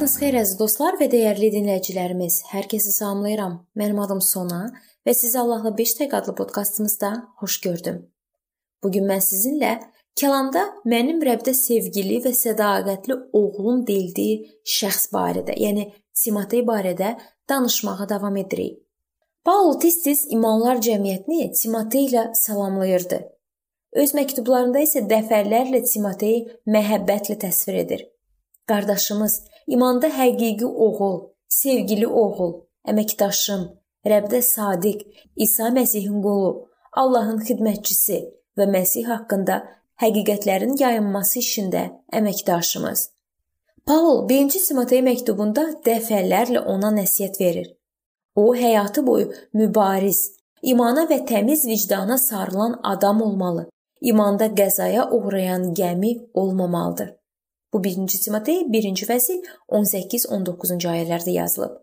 xeyir əziz dostlar və dəyərli dinləyicilərimiz. Hər kəsi salamlayıram. Mənim adım Sona və sizi Allahla 5 dəqiqə adlı podkastımızda xoş gördüm. Bu gün mən sizinlə kəlamda mənim Rəbdə sevgili və sədaqətli oğlum deyildiyi şəxs barədə, yəni Timotey barədə danışmağa davam edirik. Paul tez-tez imanlar cəmiyyətini Timotey ilə salamlayırdı. Öz məktublarında isə dəfələrlə Timotey məhəbbətlə təsvir edir. Qardaşımız, imanda həqiqi oğul, sevgili oğul, əməkdaşım, Rəbdə sadiq, İsa Məsihin qulu, Allahın xidmətçisi və Məsih haqqında həqiqətlərin yayılması işində əməkdaşımız. Paul 1-ci Timotey məktubunda dəfələrlə ona nəsihət verir. O həyatı boyu mübariz, imana və təmiz vicdana sarılan adam olmalı. İmanda qəzaya uğrayan gəmi olmamalıdır. Bu 1-ci Timotey 1-ci fəsil 18-19-cu ayələrdə yazılıb.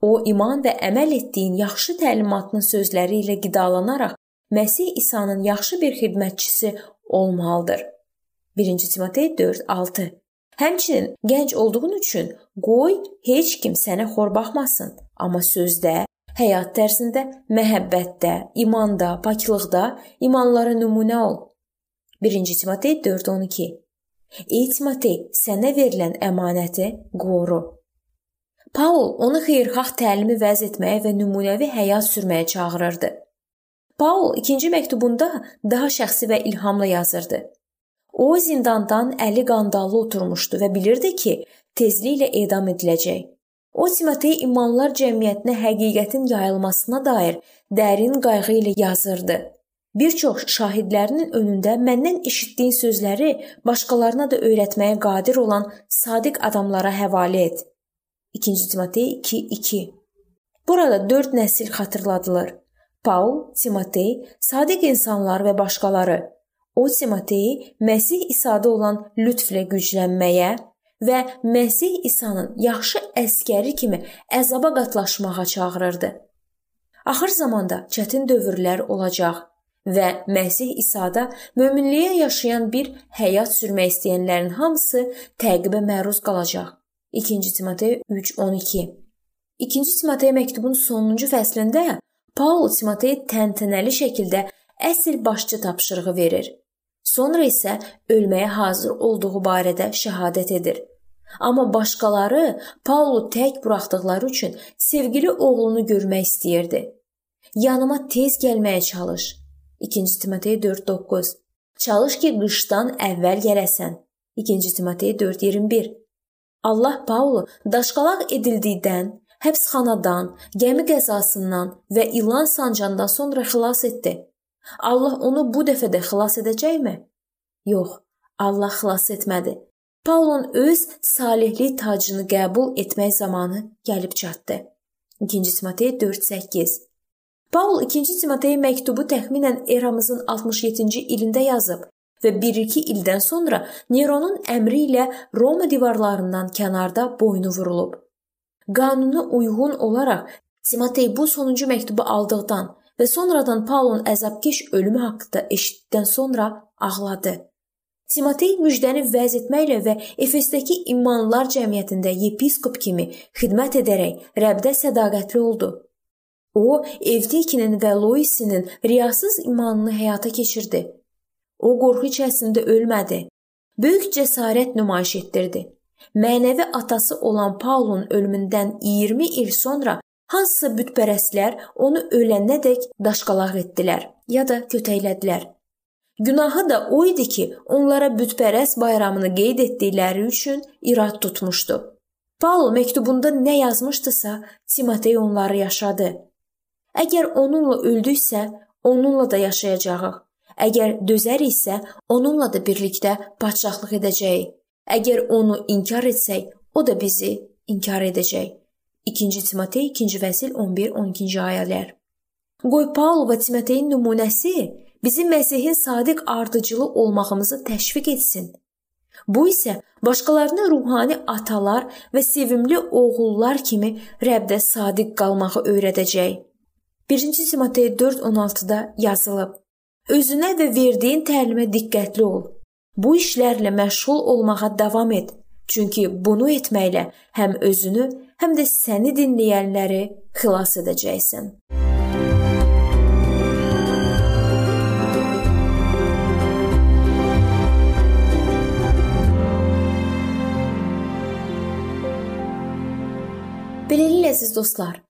O iman və əməl etdiyin yaxşı təlimatının sözləri ilə qidalanaraq Məsih İsa'nın yaxşı bir xidmətçisi olmalıdır. 1-ci Timotey 4:6. Həmçinin gənc olduğun üçün qoy heç kim sənə xor baxmasın, amma sözdə, həyat tərzində, məhəbbətdə, imanda, paklıqda imanlara nümunə ol. 1-ci Timotey 4:12. Timotey, sənə verilən əmanəti qoru. Paul onu xeyirxah təlimi vəz etməyə və nümunəvi həyat sürməyə çağırırdı. Paul ikinci məktubunda daha şəxsi və ilhamla yazırdı. O zindandan əli qandallı oturmuşdu və bilirdi ki, tezliklə edam ediləcək. O Timotey imanlar cəmiyyətinə həqiqətin yayılmasına dair dərin qayğı ilə yazırdı. Bir çox şahidlərinin önündə məndən eşitdiyin sözləri başqalarına da öyrətməyə qadir olan sadiq adamlara həvalə et. 2-ci Timotey 2:2. Burada 4 nəsil xatırladılır. Paul, Timotey, sadiq insanlar və başqaları. O Timoteyi Məsih İsa'da olan lütflə güclənməyə və Məsih İsa'nın yaxşı əskəri kimi əzaba qatlaşmağa çağırırdı. Axır zamanda çətin dövrlər olacaq və Məsih İsa'da möminliyə yaşayan bir həyat sürmək istəyənlərin hamısı təqibə məruz qalacaq. 2-ci Timotey 3:12. 2-ci Timotey məktubun sonuncu fəslində Paul Timotey təntənəli şəkildə əsl başçı tapşırığı verir. Sonra isə ölməyə hazır olduğu barədə şəhadət edir. Amma başqaları Paulu tək buraxdıqları üçün sevgili oğlunu görmək istəyirdi. Yanıma tez gəlməyə çalış. 2-ci Timotey 4:9. Çalış ki, qışdan əvvəl gələsən. 2-ci Timotey 4:21. Allah Paulu daşqalaq edildikdən, həbsxanadan, gəmi qəzasından və ilan sancanda sonra xilas etdi. Allah onu bu dəfə də xilas edəcəkmi? Yox, Allah xilas etmədi. Paulun öz salihlik tacını qəbul etmək zamanı gəlib çatdı. 2-ci Timotey 4:8 Paul 2-ci Timotey məktubu təxminən eramızın 67-ci ilində yazıb və 1-2 ildən sonra Neronun əmri ilə Roma divarlarından kənarda boynu vurulub. Qanuna uyğun olaraq Timotey bu sonuncu məktubu aldıqdan və sonradan Paulun əzabkeş ölümü haqqında eşitdikdən sonra ağladı. Timotey müjdəni vəz etməklə və Efesdəki imanlar cəmiyyətində yepiskop kimi xidmət edərək Rəbdə sədaqətli oldu. O, Evdikinin və Loisinin riyasız imanını həyata keçirdi. O qorxu içərisində ölmədi. Böyük cəsarət nümayiş etdirdi. Mənəvi atası olan Paulun ölümündən 20 il sonra hansısa bütpərəstlər onu ölənədək daşqalaq etdilər ya da kötəklədilər. Günahı da o idi ki, onlara bütpərəst bayramını qeyd etdikləri üçün irad tutmuşdu. Paul məktubunda nə yazmışdısa, Timotey onları yaşadı. Əgər onunla öldüksə, onunla da yaşayacağıq. Əgər dözəriksə, onunla da birlikdə padşahlıq edəcəyik. Əgər onu inkar etsək, o da bizi inkar edəcək. 2-ci Timotey 2-ci fəsil 11-12-ci ayələr. Qoy Paul və Timoteyin nümunəsi bizi Məsihin sadiq ardıcılı olmağımızı təşviq etsin. Bu isə başqalarına ruhani atalar və sevimli oğullar kimi Rəbdə sadiq qalmağı öyrədəcək. 1-ci Timotey 4:16-da yazılıb: Özünə və verdiyin təlimə diqqətli ol. Bu işlərlə məşğul olmağa davam et. Çünki bunu etməklə həm özünü, həm də səni dinləyənləri xilas edəcəksən. Beləliklə əziz dostlar,